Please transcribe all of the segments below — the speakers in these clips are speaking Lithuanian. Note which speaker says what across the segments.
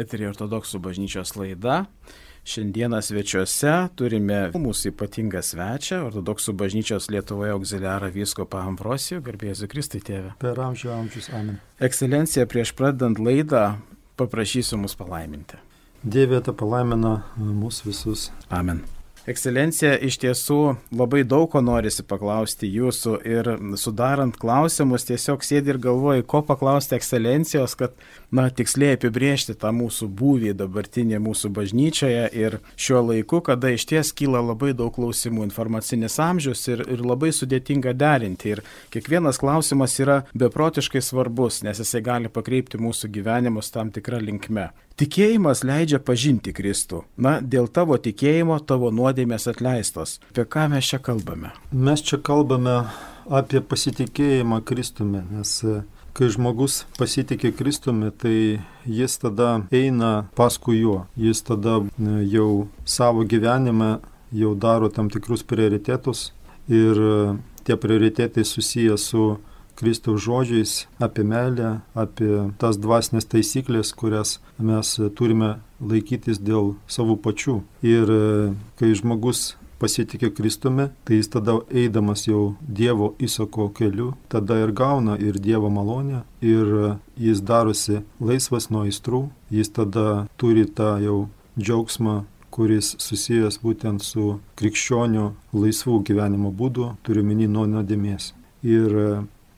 Speaker 1: Eterija ortodoksų bažnyčios laida. Šiandieną svečiuose turime mūsų ypatingą svečią, ortodoksų bažnyčios Lietuvoje auxiliarą Vyskopą Ambrosijų, garbėsiu Kristui tėvę.
Speaker 2: Per amžių amžius, amen.
Speaker 1: Ekscelencija, prieš pradedant laidą paprašysiu mus palaiminti.
Speaker 2: Dieve te palaimina mus visus.
Speaker 1: Amen. Ekscelencija, iš tiesų labai daug ko norisi paklausti jūsų ir sudarant klausimus tiesiog sėdi ir galvoji, ko paklausti ekscelencijos, kad, na, tiksliai apibriežti tą mūsų būvį dabartinė mūsų bažnyčioje ir šiuo laiku, kada iš ties kyla labai daug klausimų, informacinis amžius ir, ir labai sudėtinga derinti. Ir kiekvienas klausimas yra beprotiškai svarbus, nes jisai gali pakreipti mūsų gyvenimus tam tikrą linkmę. Tikėjimas leidžia pažinti Kristų. Na, dėl tavo tikėjimo tavo nuodėmės atleistos. Apie ką mes čia kalbame?
Speaker 2: Mes čia kalbame apie pasitikėjimą Kristumi, nes e, kai žmogus pasitikė Kristumi, tai jis tada eina paskui juo. Jis tada e, jau savo gyvenime jau daro tam tikrus prioritetus ir e, tie prioritetai susiję su Kristaus žodžiais apie meilę, apie tas dvasinės taisyklės, kurias mes turime laikytis dėl savo pačių. Ir e, kai žmogus pasitikė Kristumi, tai jis tada eidamas jau Dievo įsako keliu, tada ir gauna ir Dievo malonę, ir e, jis darosi laisvas nuo įstrų, jis tada turi tą jau džiaugsmą kuris susijęs būtent su krikščionių laisvų gyvenimo būdu, turiu minį nuo nuodėmės. Ir e,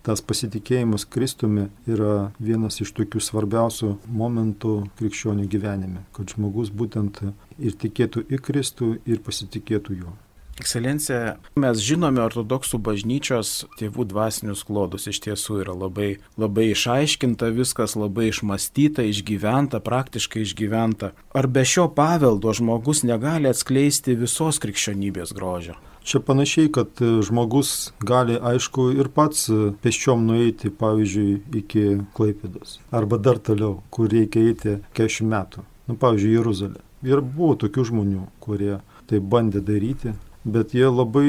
Speaker 2: tas pasitikėjimas Kristumi yra vienas iš tokių svarbiausių momentų krikščionių gyvenime, kad žmogus būtent ir tikėtų į Kristų ir pasitikėtų juo.
Speaker 1: Ekscelencija, mes žinome ortodoksų bažnyčios tėvų dvasinius klodus, iš tiesų yra labai, labai išaiškinta viskas, labai išmastyta, išgyventa, praktiškai išgyventa. Ar be šio paveldo žmogus negali atskleisti visos krikščionybės grožio?
Speaker 2: Čia panašiai, kad žmogus gali, aišku, ir pats pėsčiom nueiti, pavyzdžiui, iki Klaipėdos. Arba dar toliau, kur reikia eiti 40 metų. Nu, pavyzdžiui, Jeruzalė. Ir buvo tokių žmonių, kurie tai bandė daryti, bet jie labai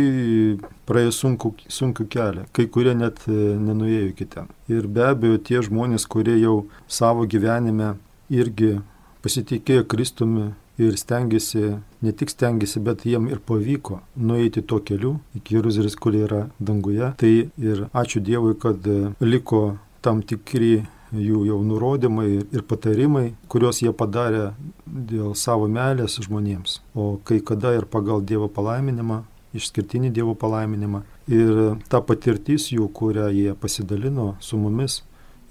Speaker 2: praėjo sunku, sunkiu kelią. Kai kurie net e, nenuėjo iki ten. Ir be abejo, tie žmonės, kurie jau savo gyvenime irgi pasitikėjo Kristumi, ir stengiasi, ne tik stengiasi, bet jiem ir pavyko nueiti tuo keliu iki Jeruzalės, kur yra danguje. Tai ir ačiū Dievui, kad e, liko tam tikri jų jau nurodymai ir patarimai, kuriuos jie padarė dėl savo meilės žmonėms. O kai kada ir pagal Dievo palaiminimą, išskirtinį Dievo palaiminimą. Ir ta patirtis jų, kurią jie pasidalino su mumis,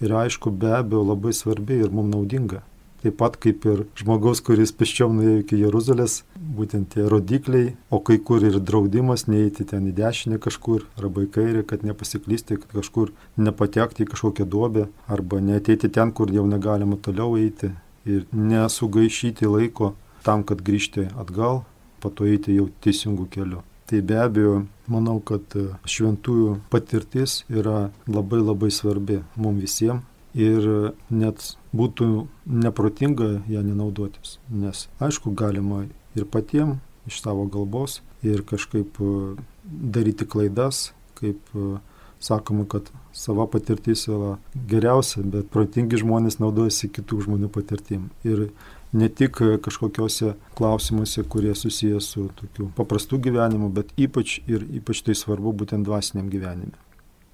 Speaker 2: yra aišku be abejo labai svarbi ir mums naudinga taip pat kaip ir žmogaus, kuris peščiom nuėjo iki Jeruzalės, būtent tie rodikliai, o kai kur ir draudimas neįti ten į dešinę kažkur arba į kairę, kad nepasiklysti, kad kažkur nepatekti į kažkokią duobę arba neteiti ten, kur jau negalima toliau eiti ir nesugaišyti laiko tam, kad grįžti atgal, pato eiti jau teisingų kelių. Tai be abejo, manau, kad šventųjų patirtis yra labai labai svarbi mums visiems ir net būtų neprotinga ją nenaudotis. Nes aišku, galima ir patiem iš savo galbos ir kažkaip e, daryti klaidas, kaip e, sakoma, kad sava patirtis yra geriausia, bet protingi žmonės naudojasi kitų žmonių patirtim. Ir ne tik kažkokiuose klausimuose, kurie susijęs su tokiu paprastu gyvenimu, bet ypač ir ypač tai svarbu būtent dvasiniam gyvenime.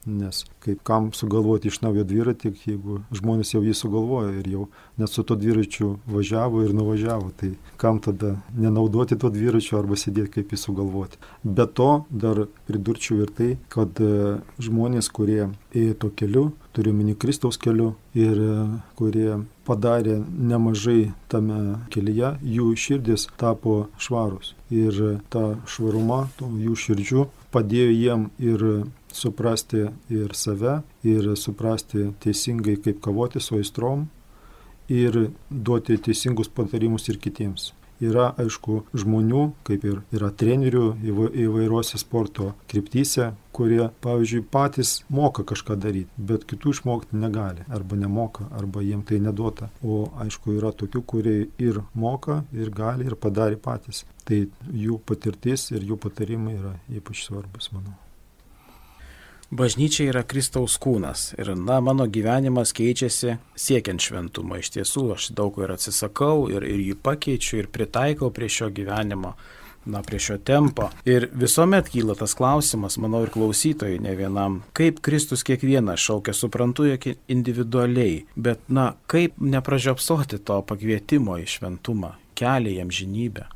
Speaker 2: Nes kaip kam sugalvoti iš naujo dviratį, jeigu žmonės jau jį sugalvojo ir jau net su to dviračiu važiavo ir nuvažiavo, tai kam tada nenaudoti to dviračio arba sėdėti kaip jį sugalvoti. Be to dar pridurčiau ir tai, kad e, žmonės, kurie ėjo to keliu, turiu mini Kristaus keliu ir e, kurie padarė nemažai tame kelyje, jų širdis tapo švarus. Ir ta švaruma jų širdžių padėjo jiem ir suprasti ir save, ir suprasti teisingai, kaip kavoti su aistrom ir duoti teisingus patarimus ir kitiems. Yra, aišku, žmonių, kaip ir yra trenerių įvairiuose sporto kryptyse, kurie, pavyzdžiui, patys moka kažką daryti, bet kitų išmokti negali, arba nemoka, arba jiem tai neduota. O, aišku, yra tokių, kurie ir moka, ir gali, ir padarė patys. Tai jų patirtis ir jų patarimai yra ypač svarbus, manau.
Speaker 1: Bažnyčia yra Kristaus kūnas ir, na, mano gyvenimas keičiasi siekiant šventumą. Iš tiesų, aš daug ir atsisakau ir, ir jį pakeičiu ir pritaikau prie šio gyvenimo. Na, prie šio tempo. Ir visuomet kyla tas klausimas, manau, ir klausytojai ne vienam, kaip Kristus kiekvieną šaukia, suprantu, jog individualiai, bet, na, kaip nepražiopsoti to pakvietimo į šventumą, kelią į amžinybę.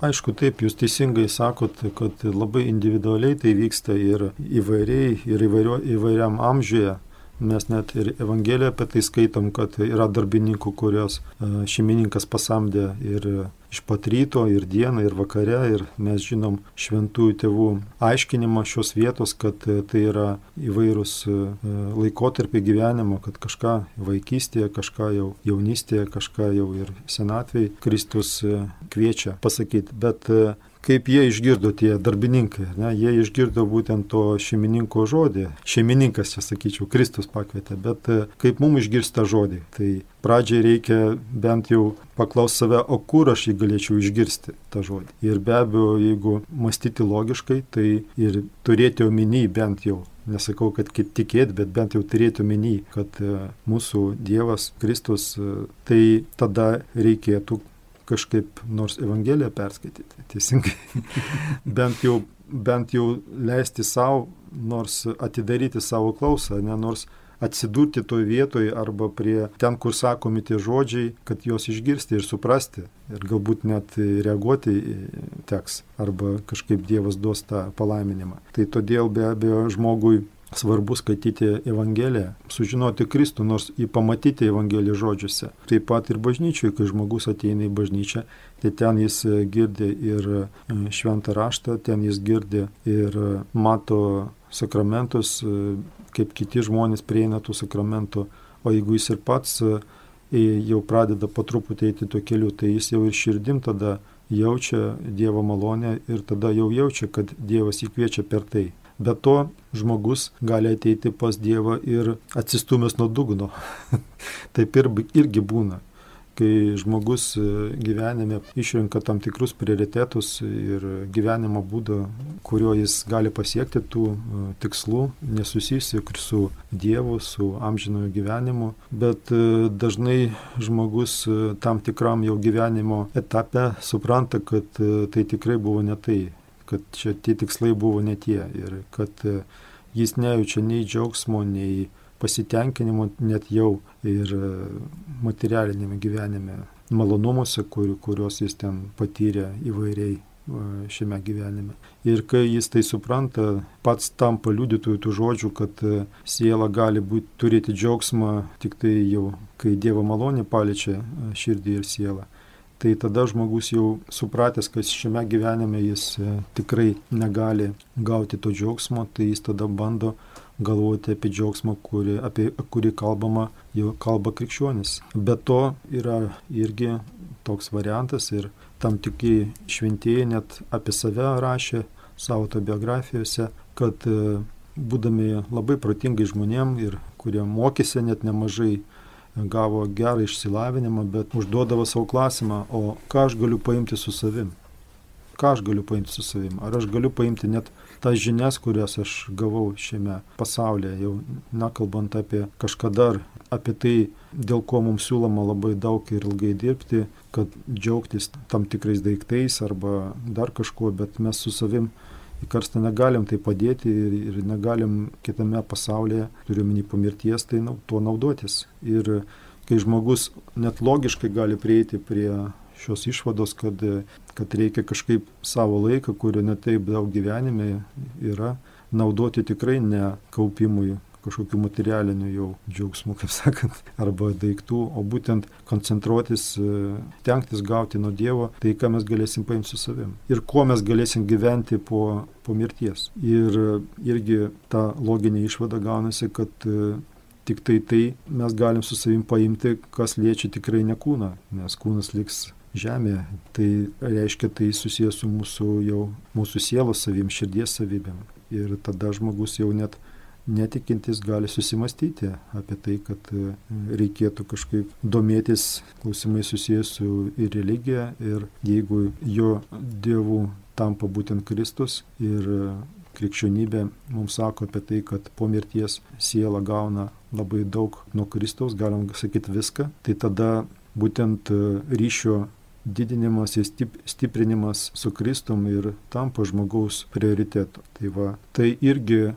Speaker 2: Aišku, taip, jūs teisingai sakot, kad labai individualiai tai vyksta ir įvairiai, ir įvairio, įvairiam amžiuje. Mes net ir Evangeliją apie tai skaitom, kad yra darbininkų, kurios e, šeimininkas pasamdė ir iš pat ryto ir dieną ir vakare ir mes žinom šventųjų tėvų aiškinimą šios vietos, kad e, tai yra įvairūs e, laikotarpiai gyvenimo, kad kažką vaikystėje, kažką jau jaunystėje, kažką jau ir senatvėje Kristus e, kviečia pasakyti. Bet kaip jie išgirdo tie darbininkai. Ne? Jie išgirdo būtent to šeimininko žodį. Šeimininkas, čia sakyčiau, Kristus pakvietė, bet e, kaip mums išgirsta žodį. Tai pradžiai reikia bent jau paklausti save, o kur aš jį galėčiau išgirsti tą žodį. Ir be abejo, jeigu mąstyti logiškai, tai ir turėti omeny bent jau nesakau, kad kaip tikėti, bet bent jau turėti omeny, kad e, mūsų Dievas Kristus, e, tai tada reikėtų kažkaip nors Evangeliją perskaityti, teisingai, bent, jau, bent jau leisti savo, nors atidaryti savo klausą, ne, nors atsidurti toje vietoje arba prie ten, kur sakomi tie žodžiai, kad juos išgirsti ir suprasti ir galbūt net reaguoti teks arba kažkaip Dievas duos tą palaiminimą. Tai todėl be abejo žmogui svarbu skaityti Evangeliją, sužinoti Kristų, nors jį pamatyti Evangeliją žodžiuose. Taip pat ir bažnyčiui, kai žmogus ateina į bažnyčią, tai ten jis girdi ir e, šventą raštą, ten jis girdi ir mato sakramentus, e, kaip kiti žmonės prieina tų sakramentų, o jeigu jis ir pats e, jau pradeda po truputį eiti tuo keliu, tai jis jau ir širdim tada jaučia Dievo malonę ir tada jau jaučia, kad Dievas jį kviečia per tai. Be to, žmogus gali ateiti pas Dievą ir atsistumęs nuo dugno. Taip ir, irgi būna. Kai žmogus e, gyvenime išrenka tam tikrus prioritetus ir gyvenimo būdą, kurio jis gali pasiekti tų e, tikslų, nesusijusi su Dievu, su amžinojo gyvenimu, bet e, dažnai žmogus tam tikram jau gyvenimo etape supranta, kad tai tikrai buvo ne tai kad čia tie tikslai buvo ne tie ir kad e, jis nejaučia nei džiaugsmo, nei pasitenkinimo net jau ir e, materialinėme gyvenime, malonumuose, kur, kuriuos jis ten patyrė įvairiai e, šiame gyvenime. Ir kai jis tai supranta, pats tampa liudytojų tų žodžių, kad siela gali būti, turėti džiaugsmą tik tai jau, kai Dievo malonė paliečia širdį ir sielą tai tada žmogus jau supratęs, kad šiame gyvenime jis e, tikrai negali gauti to džiaugsmo, tai jis tada bando galvoti apie džiaugsmą, kuri, apie kurį kalbama, jau kalba krikščionis. Be to yra irgi toks variantas ir tam tikri šventieji net apie save rašė savo autobiografijose, kad e, būdami labai protingai žmonėm ir kurie mokėsi net nemažai gavo gerą išsilavinimą, bet užduodavo savo klausimą, o ką aš galiu paimti su savim? Ką aš galiu paimti su savim? Ar aš galiu paimti net tas žinias, kurias aš gavau šiame pasaulyje, jau nekalbant apie kažkada ar apie tai, dėl ko mums siūloma labai daug ir ilgai dirbti, kad džiaugtis tam tikrais daiktais arba dar kažkuo, bet mes su savim į karstą negalim tai padėti ir, ir negalim kitame pasaulyje, turiuomenį po mirties, tai nu, tuo naudotis. Ir kai žmogus net logiškai gali prieiti prie šios išvados, kad, kad reikia kažkaip savo laiką, kurio netaip daug gyvenime yra, naudoti tikrai ne kaupimui kažkokių materialinių jau džiaugsmų, kaip sakant, arba daiktų, o būtent koncentruotis, e, tenktis gauti nuo Dievo tai, ką mes galėsim paimti su savim ir kuo mes galėsim gyventi po, po mirties. Ir irgi ta loginė išvada gaunasi, kad e, tik tai tai mes galim su savim paimti, kas liečia tikrai ne kūną, nes kūnas liks žemėje. Tai reiškia, tai susijęs su mūsų jau mūsų sielos savim, širdies savybėm. Ir tada žmogus jau net netikintis gali susimastyti apie tai, kad e, reikėtų kažkaip domėtis klausimai susijęs su ir religija ir jeigu jo dievų tampa būtent Kristus ir e, krikščionybė mums sako apie tai, kad po mirties siela gauna labai daug nuo Kristaus, galim sakyti viską, tai tada būtent ryšio didinimas ir stiprinimas su Kristum ir tampa žmogaus prioritetu. Tai, va, tai irgi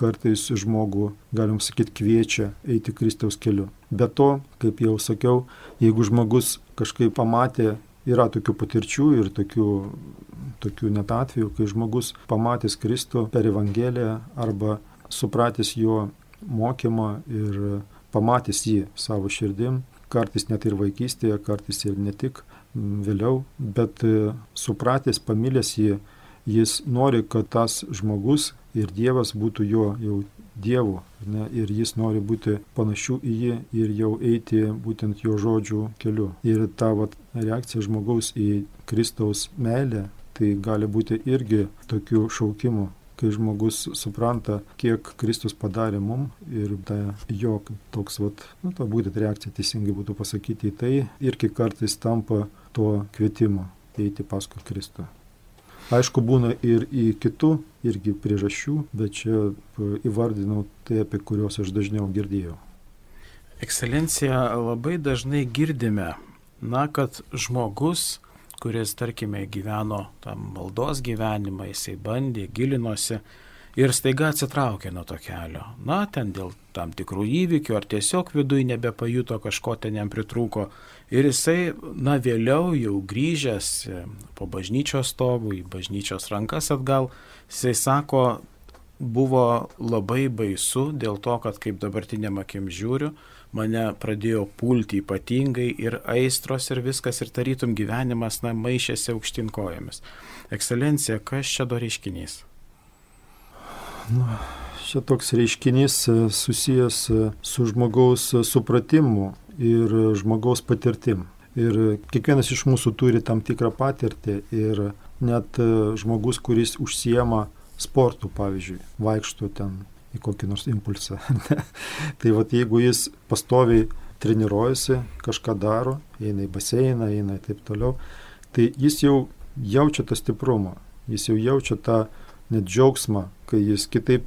Speaker 2: kartais žmogų, galim sakyti, kviečia eiti Kristaus keliu. Be to, kaip jau sakiau, jeigu žmogus kažkaip pamatė, yra tokių patirčių ir tokių, tokių net atvejų, kai žmogus pamatęs Kristų per Evangeliją arba supratęs jo mokymą ir pamatęs jį savo širdim, kartais net ir vaikystėje, kartais ir ne tik vėliau, bet supratęs, pamilęs jį, jis nori, kad tas žmogus ir Dievas būtų jo jau Dievu. Ne, ir jis nori būti panašių į jį ir jau eiti būtent jo žodžių keliu. Ir ta vat, reakcija žmogaus į Kristaus meilę, tai gali būti irgi tokių šaukimų, kai žmogus supranta, kiek Kristus padarė mum ir ta jo toks, vat, nu, ta būtent reakcija teisingai būtų pasakyti į tai, irgi kartais tampa tuo kvietimu eiti paskui Kristų. Aišku, būna ir į kitų irgi priežasčių, bet čia įvardinau tai, apie kuriuos aš dažniau girdėjau.
Speaker 1: Ekscelencija, labai dažnai girdime, na, kad žmogus, kuris, tarkime, gyveno tam maldos gyvenimą, jisai bandė, gilinosi, ir staiga atsitraukė nuo to kelio. Na, ten dėl tam tikrų įvykių ar tiesiog viduje nebepajuto kažko ten jam pritrūko. Ir jisai, na, vėliau jau grįžęs e, po bažnyčios stovų į bažnyčios rankas atgal, jisai sako, buvo labai baisu dėl to, kad kaip dabartiniam akim žiūriu, mane pradėjo pulti ypatingai ir aistros ir viskas ir tarytum gyvenimas, na, maišėsi aukštinkojomis. Ekscelencija, kas čia do reiškinys?
Speaker 2: Nu, čia toks reiškinys e, susijęs e, su žmogaus e, supratimu ir žmogaus patirtim. Ir kiekvienas iš mūsų turi tam tikrą patirtį ir net žmogus, kuris užsiema sportu, pavyzdžiui, vaikšto ten į kokį nors impulsą. tai vad jeigu jis pastoviai treniruojasi, kažką daro, eina į baseiną, eina ir taip toliau, tai jis jau jaučia tą stiprumą, jis jau jaučia tą net džiaugsmą, kai jis kitaip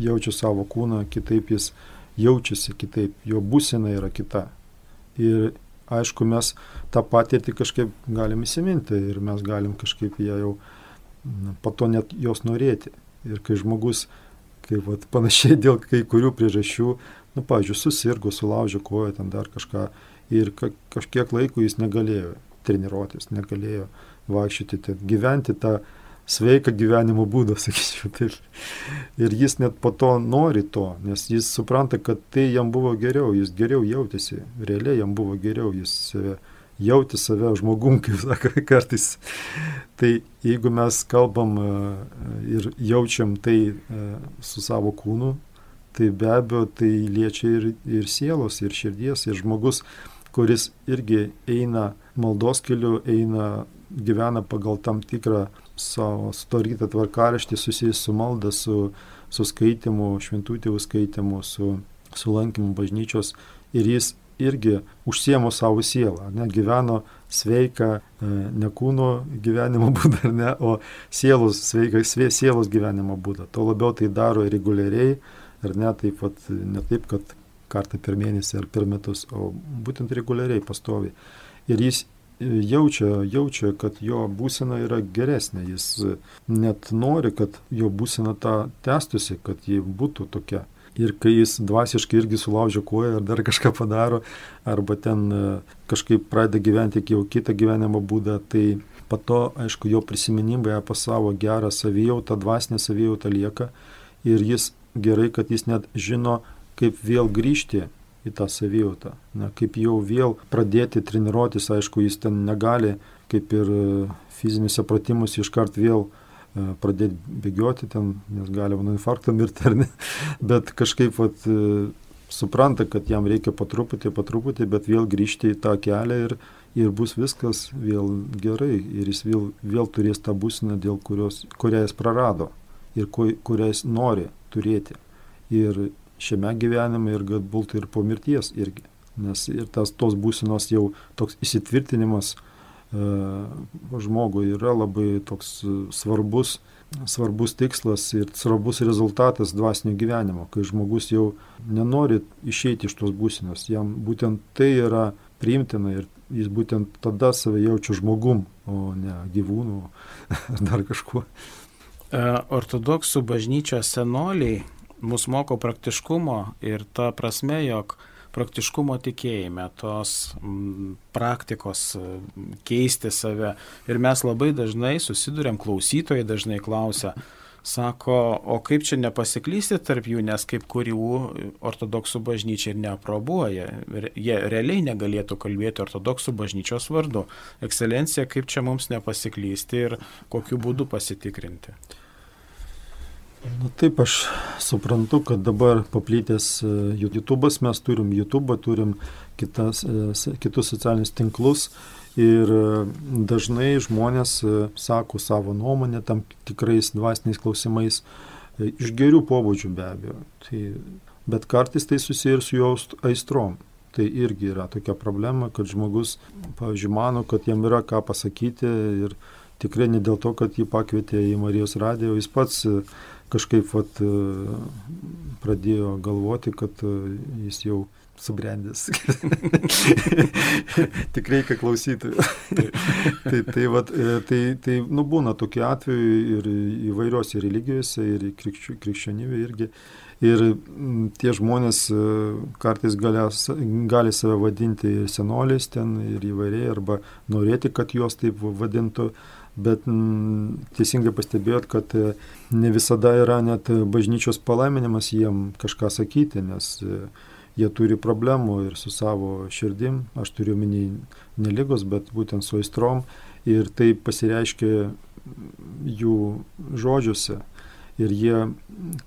Speaker 2: jaučia savo kūną, kitaip jis jaučiasi, kitaip jo būsena yra kita. Ir aišku, mes tą patirtį kažkaip galim įsiminti ir mes galim kažkaip ją jau po to net jos norėti. Ir kai žmogus, kaip vat, panašiai dėl kai kurių priežasčių, nu, pavyzdžiui, susirgo, sulaužė koją, ten dar kažką, ir ka kažkiek laiko jis negalėjo treniruotis, negalėjo vaikščioti, gyventi tą sveiką gyvenimo būdą, sakyčiau taip. Ir jis net po to nori to, nes jis supranta, kad tai jam buvo geriau, jis geriau jautėsi, realiai jam buvo geriau, jis save, jauti save žmogum, kaip sako kartais. Tai jeigu mes kalbam e, ir jaučiam tai e, su savo kūnu, tai be abejo tai liečia ir, ir sielos, ir širdies, ir žmogus, kuris irgi eina maldos keliu, eina, gyvena pagal tam tikrą savo sudarytą tvarkaraštį susijęs su malda, su, su skaitimu, šventų tėvų skaitimu, su, su lankymu bažnyčios ir jis irgi užsiemo savo sielą, ne, gyveno sveiką, e, ne kūno gyvenimo būdą, ne, o sielos, sveiką, svei, sielos gyvenimo būdą. Tuo labiau tai daro reguliariai, ar ne taip, vat, ne taip, kad kartą per mėnesį ar per metus, o būtent reguliariai, pastoviai. Ir jis jaučia, jaučia, kad jo būsena yra geresnė, jis net nori, kad jo būsena tą testusi, kad ji būtų tokia. Ir kai jis dvasiškai irgi sulaužia koją ar dar kažką padaro, arba ten e, kažkaip pradeda gyventi jau kitą gyvenimo būdą, tai po to, aišku, jo prisiminimai apie savo gerą savijautą, dvasinę savijautą lieka ir jis gerai, kad jis net žino, kaip vėl grįžti į tą savijautą. Na, kaip jau vėl pradėti treniruotis, aišku, jis ten negali, kaip ir e, fiziniuose pratimuose iškart vėl e, pradėti bėgioti ten, nes gali nuo infarkto mirti ar ne, bet kažkaip vat, e, supranta, kad jam reikia patruputį, patruputį, bet vėl grįžti į tą kelią ir, ir bus viskas vėl gerai ir jis vėl, vėl turės tą būsiną, dėl kurios, kurią jis prarado ir kurią jis nori turėti. Ir šiame gyvenime ir galbūt ir po mirties irgi. Nes ir tas tos būsenos jau toks įsitvirtinimas žmogui yra labai toks svarbus, svarbus tikslas ir svarbus rezultatas dvasinio gyvenimo, kai žmogus jau nenori išeiti iš tos būsenos, jam būtent tai yra priimtina ir jis būtent tada save jaučia žmogum, o ne gyvūnu ar dar kažkuo.
Speaker 1: E, ortodoksų bažnyčios senoliai mus moko praktiškumo ir ta prasme, jog praktiškumo tikėjime, tos praktikos keisti save. Ir mes labai dažnai susidurėm, klausytojai dažnai klausia, Sako, o kaip čia nepasiklysti tarp jų, nes kaip kurių ortodoksų bažnyčia ir neaprobuoja. Jie realiai negalėtų kalbėti ortodoksų bažnyčios vardu. Ekscelencija, kaip čia mums nepasiklysti ir kokiu būdu pasitikrinti.
Speaker 2: Na taip, aš suprantu, kad dabar paplytęs e, YouTube'as, mes turim YouTube, turim kitas, e, kitus socialinius tinklus Ir e, dažnai žmonės sako savo nuomonę tam tikrais dvasiniais klausimais, iš gerių pobūdžių be abejo. Tai, bet kartais tai susiję ir su jo aistrom. Tai irgi yra tokia problema, kad žmogus, pavyzdžiui, mano, kad jam yra ką pasakyti ir tikrai ne dėl to, kad jį pakvietė į Marijos radiją, jis pats kažkaip vat, pradėjo galvoti, kad jis jau subrendęs. Tik reikia klausyti. tai, tai, vat, e, tai, tai nu, būna tokie atvejai ir įvairiose religijose, ir krikščionybė irgi. Ir tie žmonės e, kartais gali, gali save vadinti ir senoliais ten, ir įvairiai, arba norėti, kad juos taip vadintų. Bet m, teisingai pastebėjot, kad e, ne visada yra net bažnyčios palaiminimas jiem kažką sakyti, nes jie turi problemų ir su savo širdim, aš turiu minį ne lygos, bet būtent su aistrom. Ir tai pasireiškia jų žodžiuose. Ir jie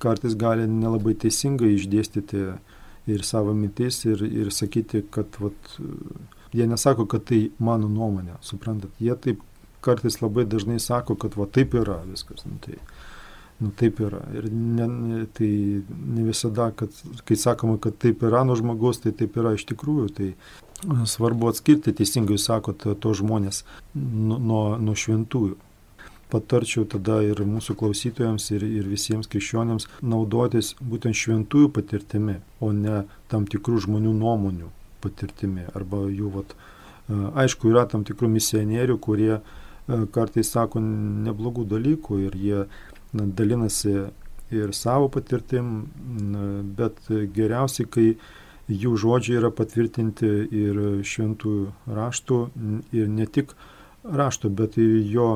Speaker 2: kartais gali nelabai teisingai išdėstyti ir savo mintis ir, ir sakyti, kad vat, jie nesako, kad tai mano nuomonė, suprantat, jie taip kartais labai dažnai sako, kad va taip yra viskas. Nu, tai, Nu, taip yra. Ir ne, tai ne visada, kad, kai sakoma, kad taip yra nuo žmogaus, tai taip yra iš tikrųjų. Tai svarbu atskirti, teisingai jūs sakote, to žmonės nuo, nuo, nuo šventųjų. Patarčiau tada ir mūsų klausytojams, ir, ir visiems krikščionėms naudotis būtent šventųjų patirtimi, o ne tam tikrų žmonių nuomonių patirtimi. Arba jų, vat, aišku, yra tam tikrų misionierių, kurie kartais sako neblogų dalykų ir jie na, dalinasi ir savo patirtim, na, bet geriausiai, kai jų žodžiai yra patvirtinti ir šventųjų raštų, ir ne tik rašto, bet ir jo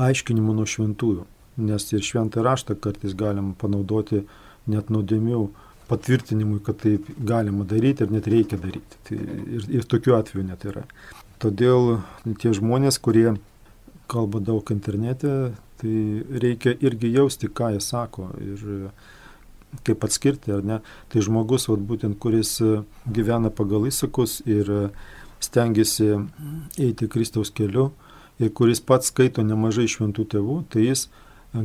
Speaker 2: aiškinimų nuo šventųjų. Nes ir šventą raštą kartais galim panaudoti net nuodėmių patvirtinimui, kad taip galima daryti ir net reikia daryti. Tai ir, ir tokių atvejų net yra. Todėl tie žmonės, kurie kalba daug internete, tai reikia irgi jausti, ką jie sako ir kaip atskirti, ar ne. Tai žmogus, vat, būtent, kuris gyvena pagal įsakus ir stengiasi eiti Kristaus keliu ir kuris pats skaito nemažai šventų tėvų, tai jis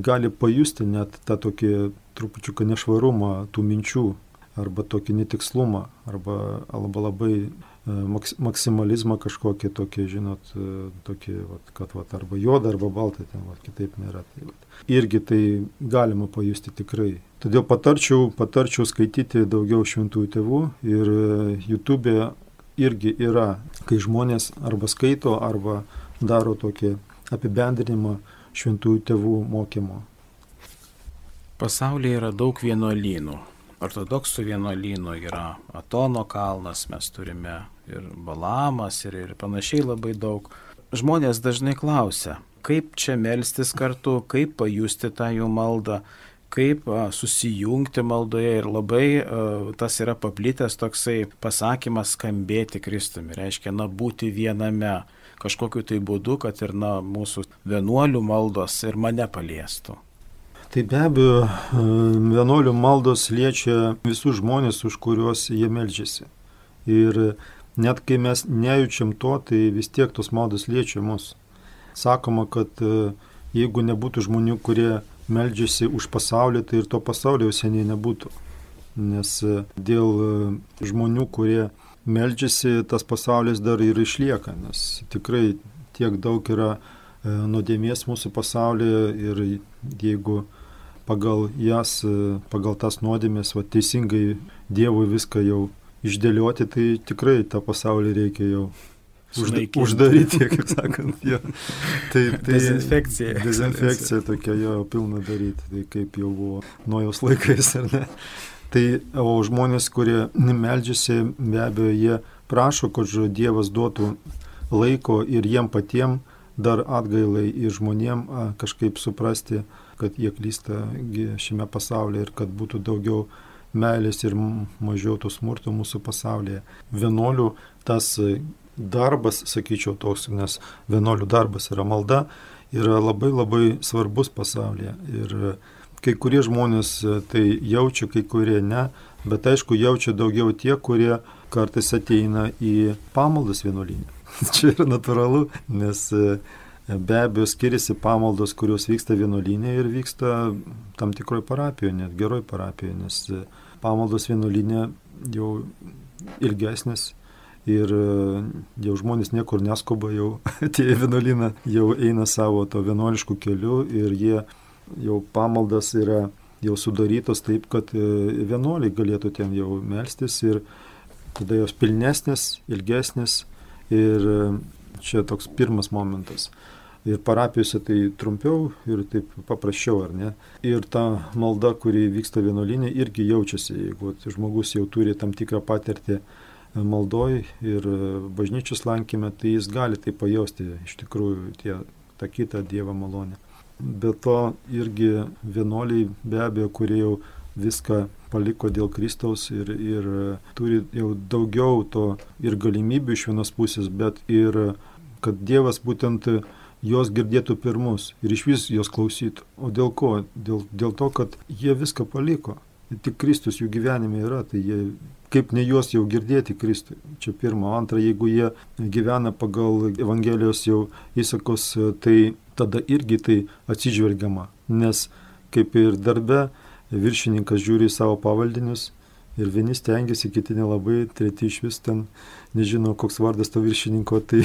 Speaker 2: gali pajusti net tą tokį trupučiuką nešvarumą tų minčių arba tokį netikslumą arba, arba labai E, maks, maksimalizmą kažkokį tokį, žinot, e, tokį, vat, kad vat, arba juoda, arba balta, ten vat, kitaip nėra. Tai, vat. Irgi tai galima pajusti tikrai. Todėl patarčiau, patarčiau skaityti daugiau šventųjų tėvų ir e, YouTube irgi yra, kai žmonės arba skaito, arba daro tokį apibendrinimą šventųjų tėvų mokymo.
Speaker 1: Pasaulyje yra daug vienuolynų ortodoksų vienuolynų yra Atono kalnas, mes turime ir Balamas ir, ir panašiai labai daug. Žmonės dažnai klausia, kaip čia melstis kartu, kaip pajusti tą jų maldą, kaip susijungti maldoje ir labai tas yra paplitęs toksai pasakymas skambėti Kristumi, reiškia, na, būti viename kažkokiu tai būdu, kad ir, na, mūsų vienuolių maldos ir mane paliestų.
Speaker 2: Tai be abejo, e, vienuolių maldos liečia visus žmonės, už kuriuos jie melžiasi. Ir net kai mes nejaučiam to, tai vis tiek tos maldos liečia mus. Sakoma, kad e, jeigu nebūtų žmonių, kurie melžiasi už pasaulį, tai ir to pasaulio jau seniai nebūtų. Nes e, dėl žmonių, kurie melžiasi, tas pasaulis dar ir išlieka, nes tikrai tiek daug yra e, nuodėmės mūsų pasaulyje ir jeigu pagal jas, e, pagal tas nuodėmės, va, teisingai Dievui viską jau išdėlioti, tai tikrai tą pasaulį reikia jau užda, uždaryti, kaip sakant. Jo.
Speaker 1: Tai, tai dezinfekcija.
Speaker 2: Dezinfekcija tokia jo pilna daryti, tai kaip jau buvo nuojaus laikais, ar ne. Tai o žmonės, kurie meldžiasi, be abejo, jie prašo, kad Dievas duotų laiko ir jiem patiem dar atgailai ir žmonėm kažkaip suprasti, kad jie klysta šiame pasaulyje ir kad būtų daugiau meilės ir mažiau to smurto mūsų pasaulyje. Vienuolių tas darbas, sakyčiau, toks, nes vienuolių darbas yra malda, yra labai labai svarbus pasaulyje. Ir kai kurie žmonės tai jaučia, kai kurie ne, bet aišku jaučia daugiau tie, kurie kartais ateina į pamaldas vienuolinę. Čia yra natūralu, nes be abejo skiriasi pamaldos, kurios vyksta vienuolinė ir vyksta tam tikroje parapijoje, net geroj parapijoje, nes pamaldos vienuolinė jau ilgesnės ir e, jau žmonės niekur neskuba, jau atėjo vienuolyną, jau eina savo to vienuoliškų kelių ir jie jau pamaldas yra jau sudarytos taip, kad e, vienuoliai galėtų ten jau melstis ir tada jos pilnesnės, ilgesnės ir e, čia toks pirmas momentas. Ir parapijose tai trumpiau ir taip paprasčiau, ar ne? Ir ta malda, kuri vyksta vienuolinė, irgi jaučiasi, jeigu žmogus jau turi tam tikrą patirtį maldoj ir bažnyčios lankime, tai jis gali tai pajausti iš tikrųjų tie, tą kitą Dievo malonę. Be to irgi vienuoliai be abejo, kurie jau viską paliko dėl Kristaus ir, ir turi jau daugiau to ir galimybių iš vienos pusės, bet ir kad Dievas būtent jos girdėtų pirmus ir iš vis jos klausytų. O dėl ko? Dėl, dėl to, kad jie viską paliko. Tik Kristus jų gyvenime yra, tai jie kaip ne juos jau girdėti Kristui. Čia pirma. Antra, jeigu jie gyvena pagal Evangelijos jau įsakos, tai tada irgi tai atsižvelgiama. Nes kaip ir darbe viršininkas žiūri į savo pavaldinius ir vieni stengiasi, kiti nelabai, treti iš vis ten nežino, koks vardas to viršininko, tai,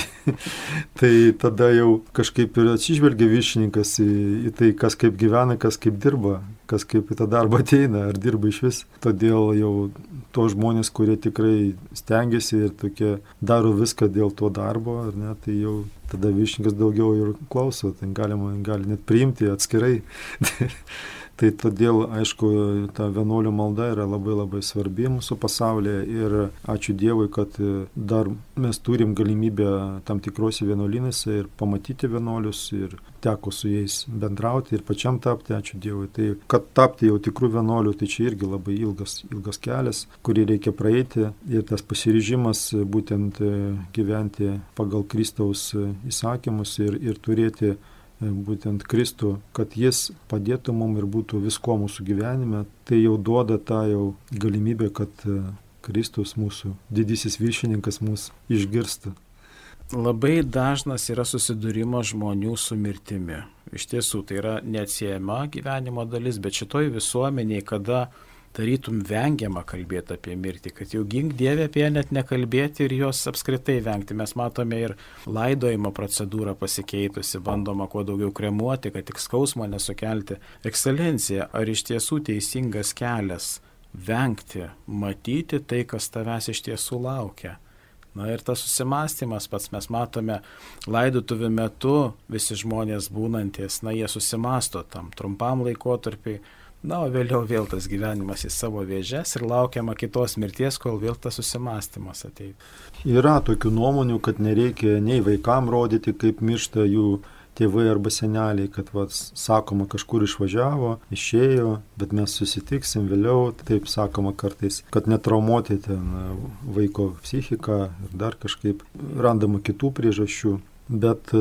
Speaker 2: tai tada jau kažkaip ir atsižvelgia viršininkas į, į tai, kas kaip gyvena, kas kaip dirba, kas kaip į tą darbą ateina, ar dirba iš vis. Todėl jau to žmonės, kurie tikrai stengiasi ir tokie daro viską dėl to darbo, ar ne, tai jau tada viršininkas daugiau ir klauso, ten galima, gali net priimti atskirai. Tai todėl, aišku, ta vienuolių malda yra labai labai svarbi mūsų pasaulyje ir ačiū Dievui, kad dar mes turim galimybę tam tikrose vienuolinėse ir pamatyti vienuolius ir teko su jais bendrauti ir pačiam tapti, ačiū Dievui. Tai kad tapti jau tikrų vienuolių, tai čia irgi labai ilgas, ilgas kelias, kurį reikia praeiti ir tas pasiryžimas būtent gyventi pagal Kristaus įsakymus ir, ir turėti E, būtent Kristų, kad jis padėtų mums ir būtų visko mūsų gyvenime, tai jau duoda tą jau galimybę, kad e, Kristus mūsų didysis viršininkas mūsų išgirsta.
Speaker 1: Labai dažnas yra susidūrimas žmonių su mirtimi. Iš tiesų, tai yra neatsiejama gyvenimo dalis, bet šitoj visuomeniai, kada tarytum vengiama kalbėti apie mirtį, kad jau gink Dievė apie ją net nekalbėti ir jos apskritai vengti. Mes matome ir laidojimo procedūrą pasikeitusi, bandoma kuo daugiau kremuoti, kad tik skausmo nesukelti. Ekscelencija, ar iš tiesų teisingas kelias vengti, matyti tai, kas tavęs iš tiesų laukia? Na ir tas susimastymas pats mes matome laidotuvių metu, visi žmonės būnantis, na jie susimasto tam trumpam laikotarpiai Na, o vėliau vėl tas gyvenimas į savo vėžes ir laukiama kitos mirties, kol vėl tas susimastymas ateina.
Speaker 2: Yra tokių nuomonių, kad nereikia nei vaikam rodyti, kaip miršta jų tėvai arba seneliai, kad vas, sakoma kažkur išvažiavo, išėjo, bet mes susitiksim vėliau, taip sakoma kartais, kad netraumuoti ten vaiko psichiką ir dar kažkaip randama kitų priežasčių. Bet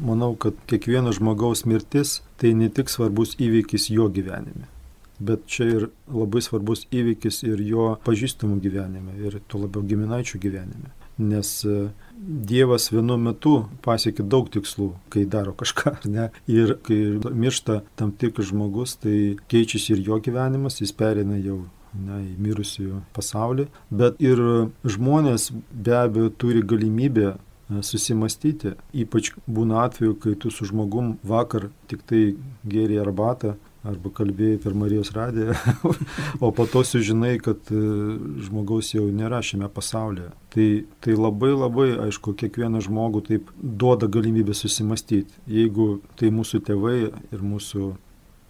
Speaker 2: manau, kad kiekvieno žmogaus mirtis tai ne tik svarbus įvykis jo gyvenime bet čia ir labai svarbus įvykis ir jo pažįstamų gyvenime, ir tuo labiau giminaičių gyvenime. Nes e, Dievas vienu metu pasiekia daug tikslų, kai daro kažką, ne? Ir kai miršta tam tikras žmogus, tai keičiasi ir jo gyvenimas, jis perina jau ne, į mirusiųjų pasaulį, bet ir žmonės be abejo turi galimybę susimastyti. Ypač būna atveju, kai tu su žmogum vakar tik tai gėrė arbatą arba kalbėjai per Marijos radiją, o po to sužinai, kad e, žmogaus jau nėra šiame pasaulyje. Tai, tai labai labai, aišku, kiekvieną žmogų taip duoda galimybę susimastyti. Jeigu tai mūsų tėvai ir mūsų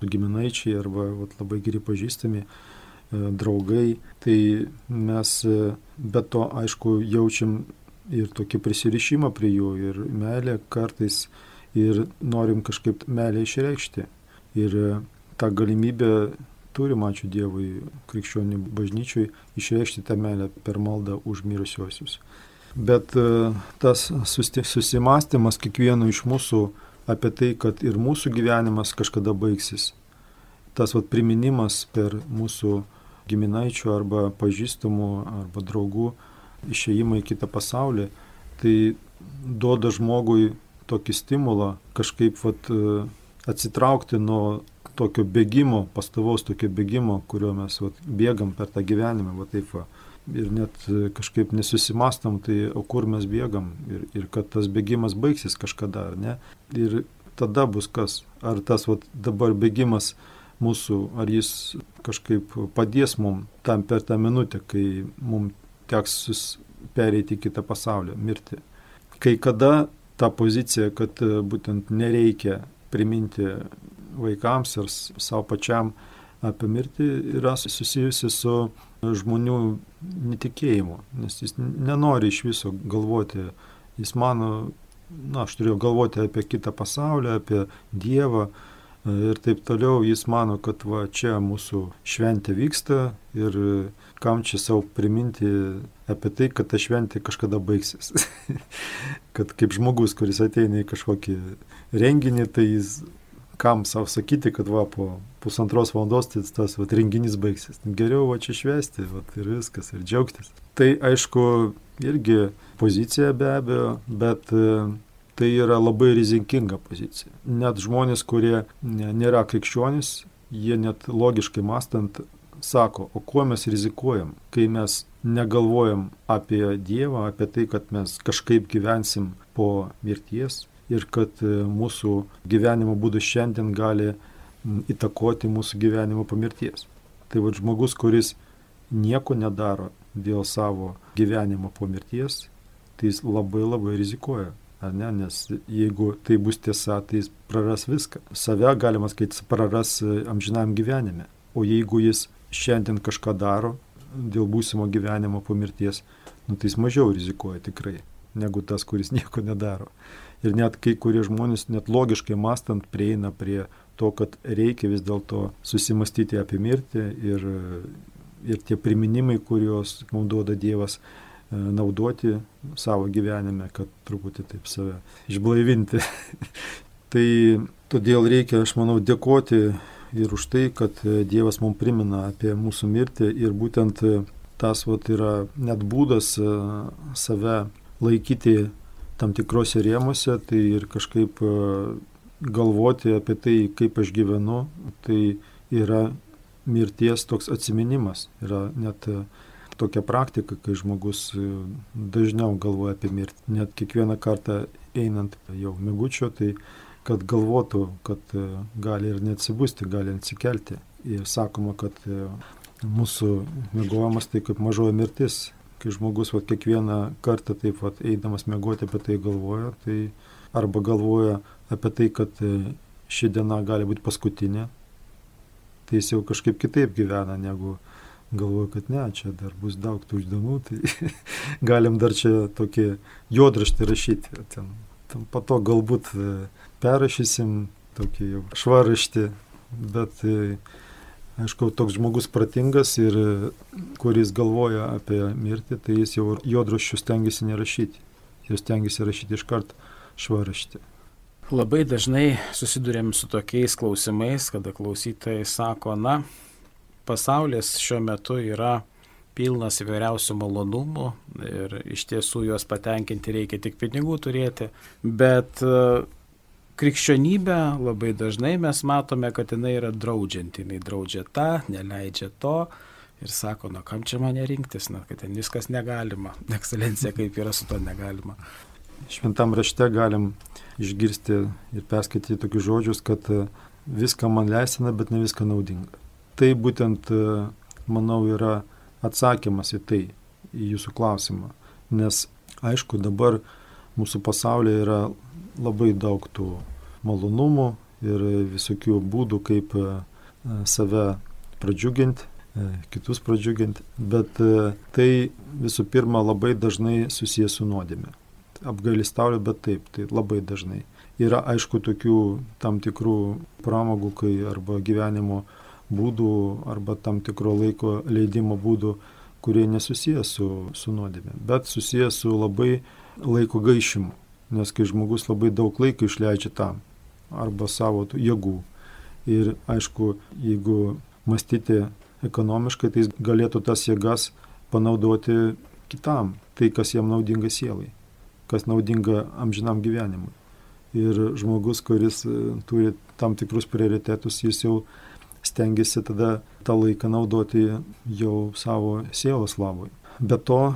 Speaker 2: giminaičiai arba vat, labai geri pažįstami, e, draugai, tai mes e, be to, aišku, jaučiam ir tokį prisirišimą prie jų, ir meilę kartais, ir norim kažkaip meilę išreikšti. Ir tą galimybę turim, ačiū Dievui, krikščionių bažnyčiui, išreikšti tą meilę per maldą už mirusiosius. Bet e, tas susimastymas kiekvieno iš mūsų apie tai, kad ir mūsų gyvenimas kažkada baigsis, tas vat, priminimas per mūsų giminaičių arba pažįstamų arba draugų išėjimą į kitą pasaulį, tai duoda žmogui tokį stimulą kažkaip vat, e, atsitraukti nuo tokio bėgimo, pastovaus tokio bėgimo, kurio mes vat, bėgam per tą gyvenimą, va taip va. Ir net e, kažkaip nesusimastam, tai o kur mes bėgam ir, ir kad tas bėgimas baigsis kažkada, ar ne. Ir tada bus kas, ar tas vat, dabar bėgimas mūsų, ar jis kažkaip padės mums tam per tą minutę, kai mums teks pereiti į kitą pasaulį, mirti. Kai kada ta pozicija, kad e, būtent nereikia priminti vaikams ir savo pačiam apie mirtį yra susijusi su žmonių netikėjimu, nes jis nenori iš viso galvoti, jis mano, na, aš turėjau galvoti apie kitą pasaulį, apie Dievą ir taip toliau, jis mano, kad va čia mūsų šventė vyksta ir kam čia savo priminti apie tai, kad ta šventė kažkada baigsis. kad kaip žmogus, kuris ateina į kažkokį renginį, tai jis kam savo sakyti, kad va po pusantros valandos tai tas va, renginys baigsis. Geriau va čia švesti va, ir viskas, ir džiaugtis. Tai aišku, irgi pozicija be abejo, bet e, tai yra labai rizikinga pozicija. Net žmonės, kurie nėra krikščionys, jie net logiškai mastant sako, o kuo mes rizikuojam, kai mes negalvojam apie Dievą, apie tai, kad mes kažkaip gyvensim po mirties, ir kad e, mūsų gyvenimo būdas šiandien gali įtakoti mūsų gyvenimo po mirties. Tai va žmogus, kuris nieko nedaro dėl savo gyvenimo po mirties, tai jis labai labai rizikuoja. Ar ne? Nes jeigu tai bus tiesa, tai jis praras viską. Save, galima sakyti, praras e, amžinam gyvenime. O jeigu jis šiandien kažką daro dėl būsimo gyvenimo po mirties, nu, tai jis mažiau rizikuoja tikrai, negu tas, kuris nieko nedaro. Ir net kai kurie žmonės, net logiškai mastant, prieina prie to, kad reikia vis dėlto susimastyti apie mirtį ir, ir tie priminimai, kuriuos mums duoda Dievas, e, naudoti savo gyvenime, kad truputį taip save išblaivinti. tai todėl reikia, aš manau, dėkoti ir už tai, kad Dievas mums primena apie mūsų mirtį ir būtent tas vat, yra net būdas e, save laikyti tam tikrose rėmose, tai ir kažkaip e, galvoti apie tai, kaip aš gyvenu, tai yra mirties toks atminimas. Yra net e, tokia praktika, kai žmogus e, dažniau galvoja apie mirtį. Net kiekvieną kartą einant jau migučio, tai kad galvotų, kad gali ir neatsibusti, gali atsikelti. Ir sakoma, kad mūsų mėgojimas tai kaip mažoji mirtis kai žmogus vat, kiekvieną kartą taip vat, eidamas mėgoti apie tai galvoja, tai arba galvoja apie tai, kad e, ši diena gali būti paskutinė, tai jis jau kažkaip kitaip gyvena negu galvoja, kad ne, čia dar bus daug tų dienų, tai galim dar čia tokį juodraštį rašyti. Ten, ten po to galbūt e, perrašysim tokį jau švaraštį, bet e, Aišku, toks žmogus pratingas ir kuris galvoja apie mirtį, tai jis jau juodraščių stengiasi nerašyti. Jis stengiasi rašyti iš karto švaraštį.
Speaker 1: Labai dažnai susidurėm su tokiais klausimais, kada klausytojai sako, na, pasaulis šiuo metu yra pilnas įvairiausių malonumų ir iš tiesų juos patenkinti reikia tik pinigų turėti, bet krikščionybę labai dažnai mes matome, kad jinai yra draudžianti, jinai draudžia tą, neleidžia to ir sako, na kam čia mane rinktis, na kad ten viskas negalima, ekscelencija kaip yra su to negalima.
Speaker 2: šventam rašte galim išgirsti ir perskaityti tokius žodžius, kad viską man leisina, bet ne viską naudinga. Tai būtent, manau, yra atsakymas į tai, į jūsų klausimą. Nes, aišku, dabar mūsų pasaulyje yra labai daug tų malonumų ir visokių būdų, kaip save pradžiuginti, kitus pradžiuginti, bet tai visų pirma labai dažnai susijęs su nuodėmė apgailistauju, bet taip, tai labai dažnai. Yra aišku tokių tam tikrų pramogų, kai arba gyvenimo būdų, arba tam tikro laiko leidimo būdų, kurie nesusijęs su, su nuodėmė, bet susijęs su labai laiko gaišimu. Nes kai žmogus labai daug laiko išleidžia tam, arba savo jėgų. Ir aišku, jeigu mąstyti ekonomiškai, tai jis galėtų tas jėgas panaudoti kitam, tai kas jam naudinga sielai kas naudinga amžinam gyvenimui. Ir žmogus, kuris e, turi tam tikrus prioritetus, jis jau stengiasi tada tą laiką naudoti jau savo sielos labui. Be to,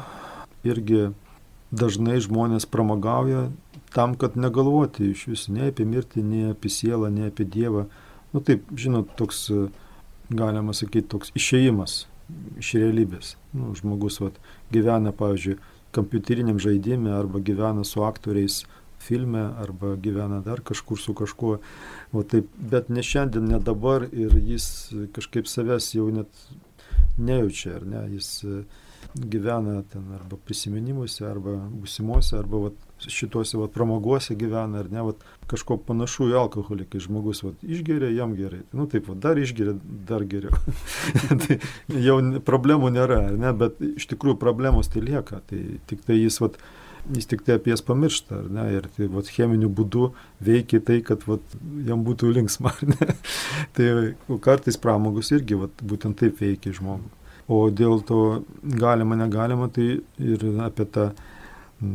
Speaker 2: irgi dažnai žmonės pramagauja tam, kad negalvoti iš vis ne apie mirtį, ne apie sielą, ne apie Dievą. Nu taip, žinot, toks, galima sakyti, toks išėjimas iš realybės. Nu, žmogus vat, gyvena, pavyzdžiui, kompiuteriniam žaidime arba gyvena su aktoriais filme arba gyvena dar kažkur su kažkuo. O taip, bet ne šiandien, ne dabar ir jis kažkaip savęs jau net nejaučia, ar ne, jis gyvena ten arba prisiminimuose, arba būsimuose, arba vat, šituose vat, pramoguose gyvena, ar ne, vat, kažko panašu į alkoholį, kai žmogus vat, išgeria, jam gerai. Nu taip, vat, dar išgeria, dar geriau. tai jau problemų nėra, ne, bet iš tikrųjų problemos tai lieka. Tai tik tai jis, vat, jis tik tai apie jas pamiršta, ar ne, ir tai vat, cheminiu būdu veikia tai, kad vat, jam būtų linksma, ar ne. tai kartais pramogus irgi vat, būtent taip veikia žmogų. O dėl to galima, negalima, tai ir apie tą,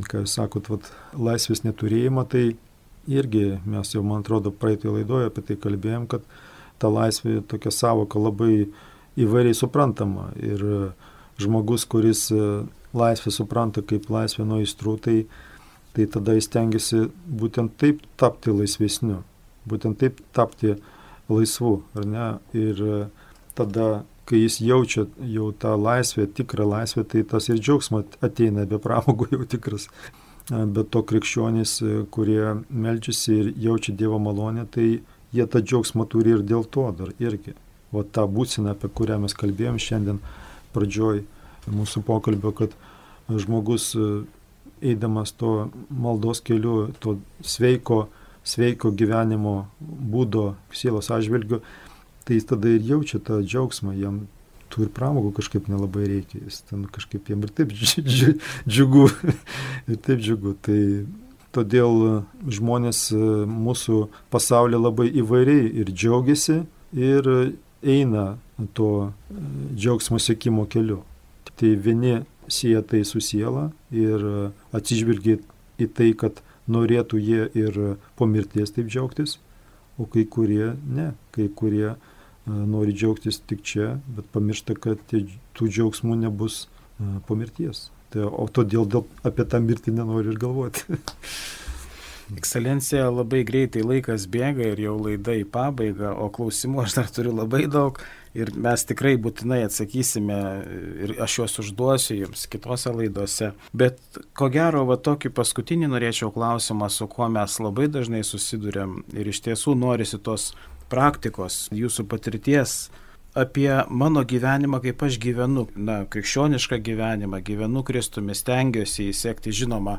Speaker 2: ką jūs sakot, vat, laisvės neturėjimą, tai irgi mes jau, man atrodo, praeitį laidoje apie tai kalbėjom, kad ta laisvė tokia savoka labai įvairiai suprantama. Ir žmogus, kuris laisvę supranta kaip laisvę nuo įstrų, tai, tai tada jis tengiasi būtent taip tapti laisvesniu, būtent taip tapti laisvu, ar ne? Ir tada kai jis jaučia jau tą laisvę, tikrą laisvę, tai tas ir džiaugsmas ateina be pramogų jau tikras. Bet to krikščionys, kurie melčiasi ir jaučia Dievo malonę, tai jie tą džiaugsmą turi ir dėl to dar irgi. O tą būseną, apie kurią mes kalbėjom šiandien pradžioj mūsų pokalbio, kad žmogus eidamas to maldos keliu, to sveiko, sveiko gyvenimo būdo sielos atžvilgiu, tai jis tada ir jaučia tą džiaugsmą, jam tų ir pramogų kažkaip nelabai reikia, jis ten kažkaip jam ir taip džiugu, ir taip džiugu. Tai todėl žmonės e, mūsų pasaulyje labai įvairiai ir džiaugiasi, ir eina to e, džiaugsmo sėkimo keliu. Tai vieni sieja tai su siela ir atsižvelgia į tai, kad norėtų jie ir po mirties taip džiaugtis, o kai kurie ne, kai kurie nori džiaugtis tik čia, bet pamiršta, kad tų džiaugsmų nebus po mirties. Tai, o todėl dėl, apie tą mirtį nenori ir galvoti.
Speaker 1: Ekscelencija, labai greitai laikas bėga ir jau laida į pabaigą, o klausimų aš dar turiu labai daug ir mes tikrai būtinai atsakysime ir aš juos užduosiu jums kitose laidose. Bet ko gero, va tokį paskutinį norėčiau klausimą, su kuo mes labai dažnai susidurėm ir iš tiesų norisi tos praktikos, jūsų patirties apie mano gyvenimą, kaip aš gyvenu, na, krikščionišką gyvenimą, gyvenu Kristumi, stengiuosi įsiekti, žinoma,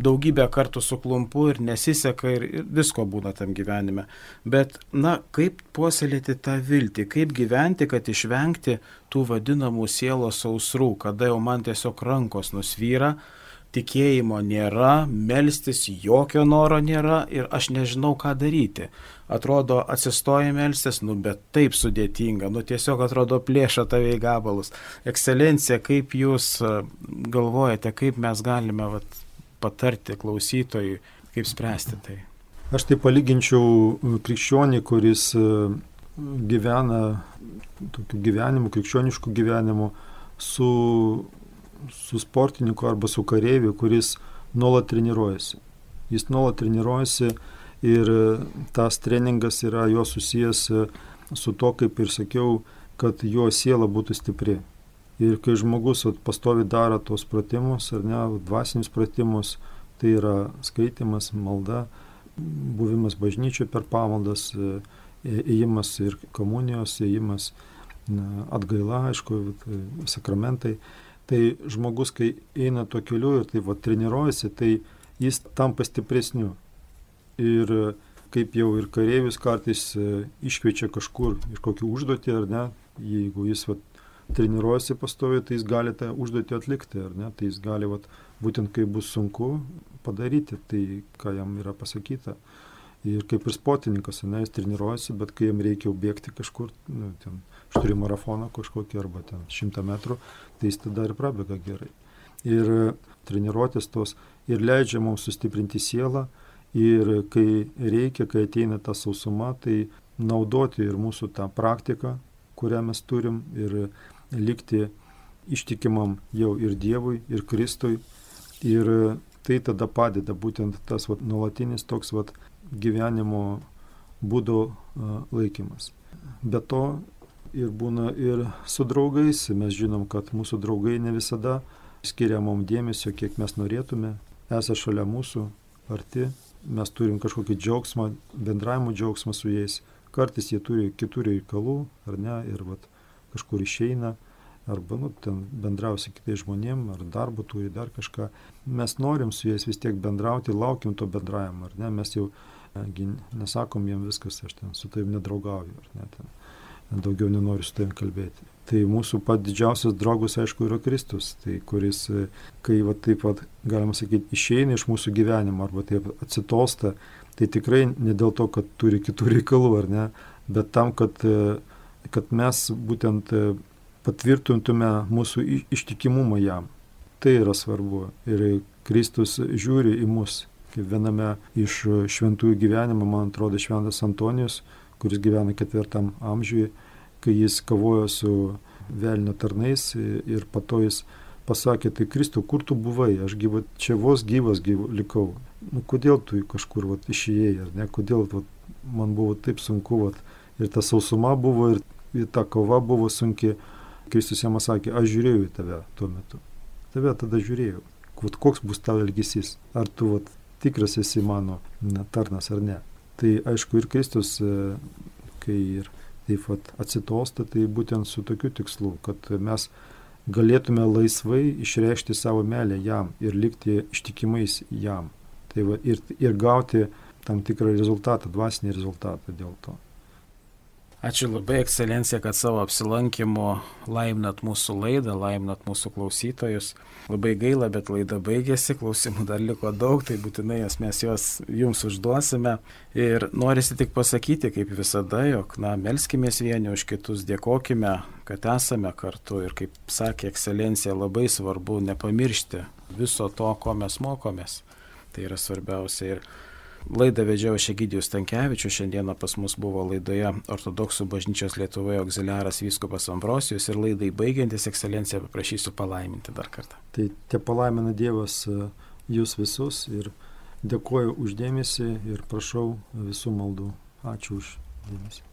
Speaker 1: daugybę kartų suklumpu ir nesiseka ir, ir visko būna tam gyvenime. Bet, na, kaip puoselėti tą viltį, kaip gyventi, kad išvengti tų vadinamų sielos sausrų, kada jau man tiesiog rankos nusvyra, tikėjimo nėra, melstis jokio noro nėra ir aš nežinau, ką daryti atrodo atsistoji melstis, nu bet taip sudėtinga, nu tiesiog atrodo plėša tave į gabalus. Ekscelencija, kaip jūs e, galvojate, kaip mes galime vat, patarti klausytojui, kaip spręsti tai?
Speaker 2: Aš tai palyginčiau krikščionį, kuris e, gyvena tokiu gyvenimu, krikščionišku gyvenimu, su, su sportininku arba su kareiviu, kuris nuolat treniruojasi. Jis nuolat treniruojasi ir tas treningas yra jo susijęs su to, kaip ir sakiau, kad jo siela būtų stipri. Ir kai žmogus vat, pastovi daro tos pratimus, ar ne, dvasinius pratimus, tai yra skaitimas, malda, buvimas bažnyčioje per pamaldas, ėjimas ir komunijos, ėjimas atgaila, aišku, sakramentai. Tai žmogus, kai eina tuo keliu ir tai va, treniruojasi, tai jis tampa stipresniu. Ir kaip jau ir kareivis kartais e, iškviečia kažkur iš kokių užduotį, ar ne, jeigu jis va, treniruojasi pastoviai, tai jis gali tą užduotį atlikti, ar ne, tai jis gali va, būtent kai bus sunku padaryti tai, ką jam yra pasakyta. Ir kaip ir sportininkas, ne, jis treniruojasi, bet kai jam reikia bėgti kažkur, nu, ten, aš turiu marafoną kažkokį arba ten šimtą metrų, tai jis tada ir prabėga gerai. Ir treniruotės tos ir leidžia mums sustiprinti sielą ir kai reikia, kai ateina ta sausuma, tai naudoti ir mūsų tą praktiką, kurią mes turim ir likti ištikimam jau ir Dievui, ir Kristui. Ir tai tada padeda būtent tas vat, nuolatinis toks vat, gyvenimo būdo laikymas. Be to ir būna ir su draugais, mes žinom, kad mūsų draugai ne visada skiria mums dėmesio, kiek mes norėtume, esą šalia mūsų, arti, mes turim kažkokį džiaugsmą, bendravimo džiaugsmą su jais. Kartais jie turi kitų reikalų, ar ne, ir vat, kažkur išeina, arba nu, ten bendrausi kitais žmonėm, ar darbo turi dar kažką. Mes norim su jais vis tiek bendrauti, laukiam to bendravimo, ar ne, mes jau nesakom jiem viskas, aš ten su tavim nedraugauju, ar ne, ten daugiau nenoriu su tavim kalbėti. Tai mūsų pat didžiausias draugas, aišku, yra Kristus, tai kuris, kai va, taip pat, galima sakyti, išeina iš mūsų gyvenimo arba taip atsitosta, tai tikrai ne dėl to, kad turi kitų reikalų, ar ne, bet tam, kad, kad mes būtent patvirtintume mūsų ištikimumą jam. Tai yra svarbu. Ir Kristus žiūri į mus kaip viename iš šventųjų gyvenimo, man atrodo, šventas Antonijus, kuris gyvena ketvirtam amžiui, kai jis kovojo su velnio tarnais ir po to jis pasakė, tai Kristau, kur tu buvai, aš gyva, čia vos gyvas gyv, likau. Nu, kodėl tu kažkur vat, išėjai, ar ne, kodėl vat, man buvo taip sunku, vat, ir ta sausuma buvo, ir, ir ta kova buvo sunki. Kristus jam sakė, aš žiūrėjau į tave tuo metu. Tave tada žiūrėjau. Vat, koks bus tavo elgesys? Ar tu vat, tikras esi mano na, tarnas ar ne. Tai aišku ir Kristus, e, kai ir taip pat atsitosta, tai būtent su tokiu tikslu, kad mes galėtume laisvai išreikšti savo meilę jam ir likti ištikimais jam. Tai va, ir, ir gauti tam tikrą rezultatą, dvasinį rezultatą dėl to.
Speaker 1: Ačiū labai, ekscelencija, kad savo apsilankimu laiminat mūsų laidą, laiminat mūsų klausytojus. Labai gaila, bet laida baigėsi, klausimų dar liko daug, tai būtinai jas mes juos jums užduosime. Ir norisi tik pasakyti, kaip visada, jog, na, melskimės vieni už kitus, dėkojime, kad esame kartu. Ir kaip sakė ekscelencija, labai svarbu nepamiršti viso to, ko mes mokomės. Tai yra svarbiausia. Ir Laidą vedžiau Šegidijus Tankievičius, šiandieną pas mus buvo laidoje ortodoksų bažnyčios Lietuvoje auxiliaras Vyskupas Ambrosijus ir laidai baigiantis ekscelenciją paprašysiu palaiminti dar kartą.
Speaker 2: Tai te palaimina Dievas e, jūs visus ir dėkoju uždėmesi ir prašau visų maldų. Ačiū už dėmesį.